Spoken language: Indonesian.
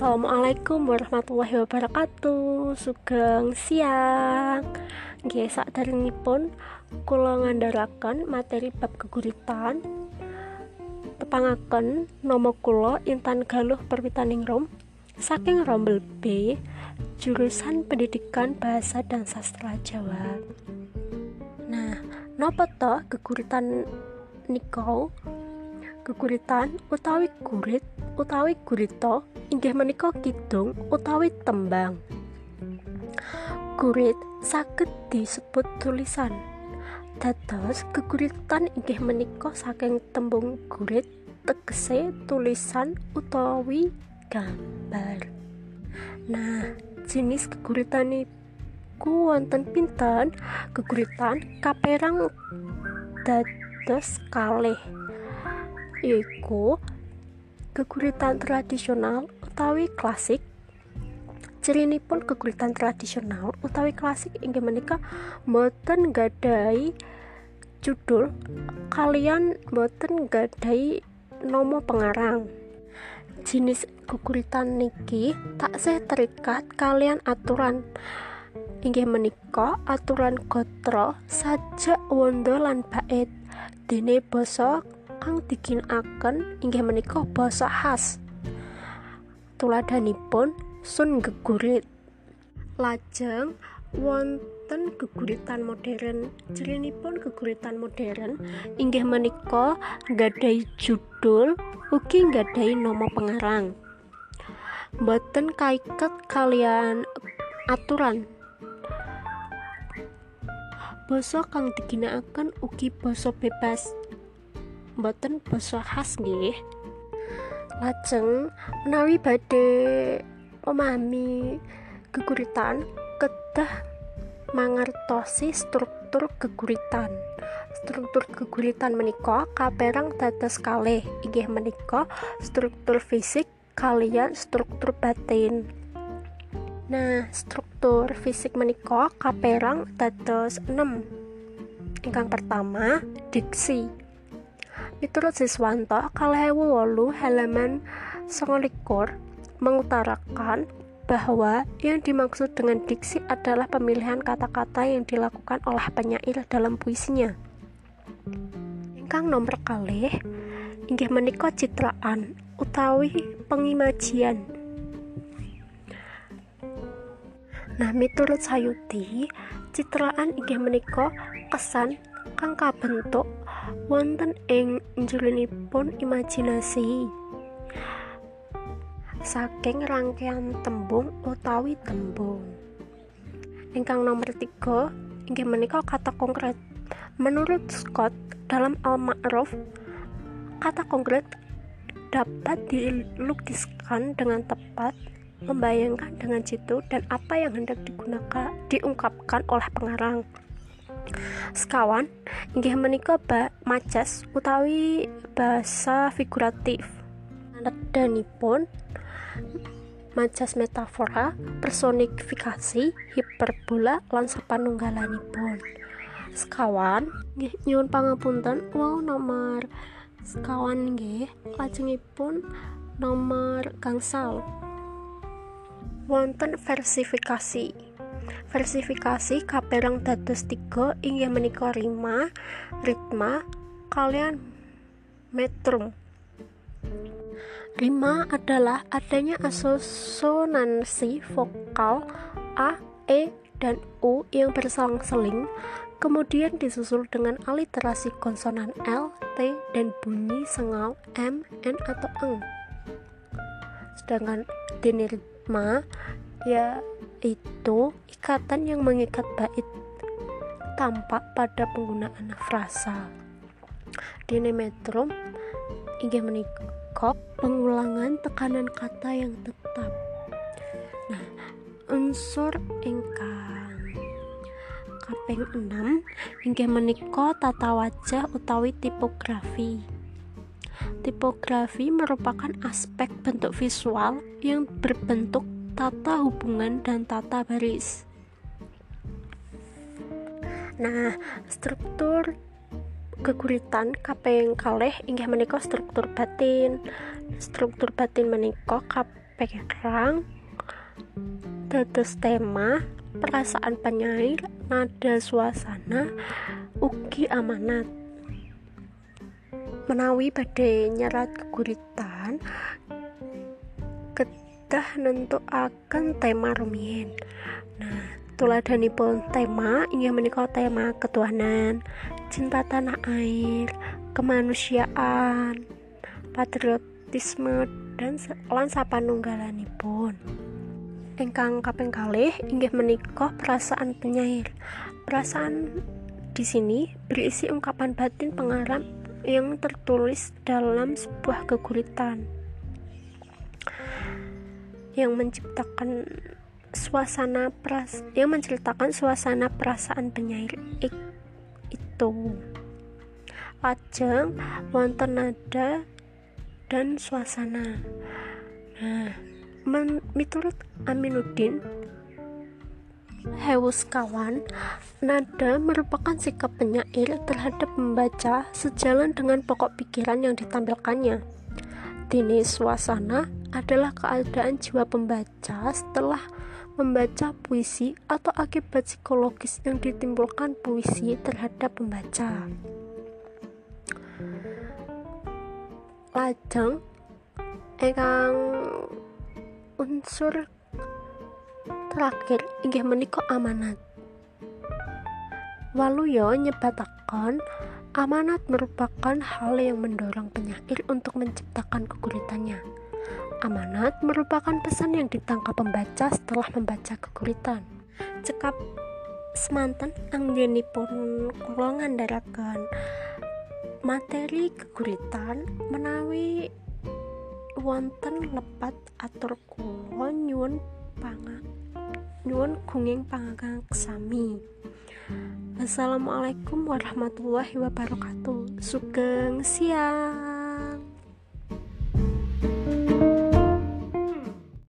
Assalamualaikum warahmatullahi wabarakatuh. Sugeng siang. Nggih pun kula ngandharaken materi bab keguritan. Tepangaken nama kula Intan Galuh Perwitaning Rom saking Rombel B jurusan Pendidikan Bahasa dan Sastra Jawa. Nah, napa to geguritan nikau? Geguritan utawi gurit utawi gurita inggih menika kidung utawi tembang. Gurit saged disebut tulisan. Dados geguritan inggih menika saking tembung gurit tegese tulisan utawi gambar. Nah, jenis geguritan iku wonten pinten? Geguritan kaperang dados kalih. Iku keguritan tradisional utawi klasik. Pun keguritan tradisional utawi klasik inggih menika boten gadai judul kalian boten gadai nomo pengarang. Jenis keguritan niki tak saya terikat kalian aturan inggih menika aturan gotro saja wondo lan bait. Dene bosok kang diginakaken inggih menika basa khas tuladhanipun sun gegurit. Lajeng wonten geguritan modern. Cirinipun geguritan modern inggih menika gadai judul ugi gadai nama pengarang. Boten kaiket kalian aturan. Basa kang diginakaken ugi basa bebas boten basa khas nggih. Lajeng menawi badhe memahami geguritan kedah mangertosi struktur geguritan. Struktur geguritan menika kaperang dados kalih. Inggih menika struktur fisik kalian struktur batin. Nah struktur fisik menika kaperang dados 6 ingkang pertama diksi Miturut Siswanto, Kalewu Wolu halaman 19 mengutarakan bahwa yang dimaksud dengan diksi adalah pemilihan kata-kata yang dilakukan oleh penyair dalam puisinya. Ingkang nomor kalih inggih menika citraan utawi pengimajian. Nah, miturut Sayuti, citraan inggih menika kesan kang kabentuk wonten ing njelenipun imajinasi? Saking rangkaian tembung utawi tembung. Ingkang nomor tiga inggih menika kata konkret. Menurut Scott dalam Al-Ma'ruf kata konkret dapat dilukiskan dengan tepat membayangkan dengan jitu dan apa yang hendak digunakan diungkapkan oleh pengarang sekawan inggih menika ba macas utawi bahasa figuratif. Danipun macas metafora personifikasi hiperbola lan sapanunggalanipun sekawan nggih nyuwun pangapunten wow nomor sekawan nggih lajengipun nomor gangsal. Wonten versifikasi versifikasi kaperang dados tiga inggih menika rima ritma kalian metrum rima adalah adanya asonansi vokal a e dan u yang berselang-seling kemudian disusul dengan aliterasi konsonan L, T, dan bunyi sengal M, N, atau eng. Sedangkan dinirma ya itu ikatan yang mengikat bait tampak pada penggunaan frasa. Dinemetrum inggih menikah pengulangan tekanan kata yang tetap. Nah unsur ingkang kaping 6 inggih menika tata wajah utawi tipografi. Tipografi merupakan aspek bentuk visual yang berbentuk tata hubungan dan tata baris. Nah, struktur keguritan kaping kalih inggih menika struktur batin. Struktur batin menika perang dados tema perasaan penyair nada suasana ugi amanat menawi badai nyerat keguritan kedah akan tema rumiyin? Nah tuladhanipun tema inggih menika tema ketuhanan cinta tanah air kemanusiaan patriotisme dan lan sapanunggalanipun. Ingkang kaping kalih inggih menika perasaan penyair. Perasaan di sini berisi ungkapan batin pengarang yang tertulis dalam sebuah keguritan yang menciptakan suasana peras yang menceritakan suasana perasaan penyair itu lajeng wonten nada dan suasana nah men, miturut Aminuddin Hewus kawan, nada merupakan sikap penyair terhadap membaca sejalan dengan pokok pikiran yang ditampilkannya. Dini suasana adalah keadaan jiwa pembaca setelah membaca puisi atau akibat psikologis yang ditimbulkan puisi terhadap pembaca. Lajeng ingkang unsur terakhir inggih menika amanat. Waluyo nyebatakan amanat merupakan hal yang mendorong penyair untuk menciptakan keguritannya. Amanat merupakan pesan yang ditangkap pembaca setelah membaca keguritan. Cekap semanten anggenipun kula ngandharaken materi keguritan menawi wonten lepat atur kula nyuwun panga nyuwun gunging pangagang sami Assalamualaikum warahmatullahi wabarakatuh. Sugeng siang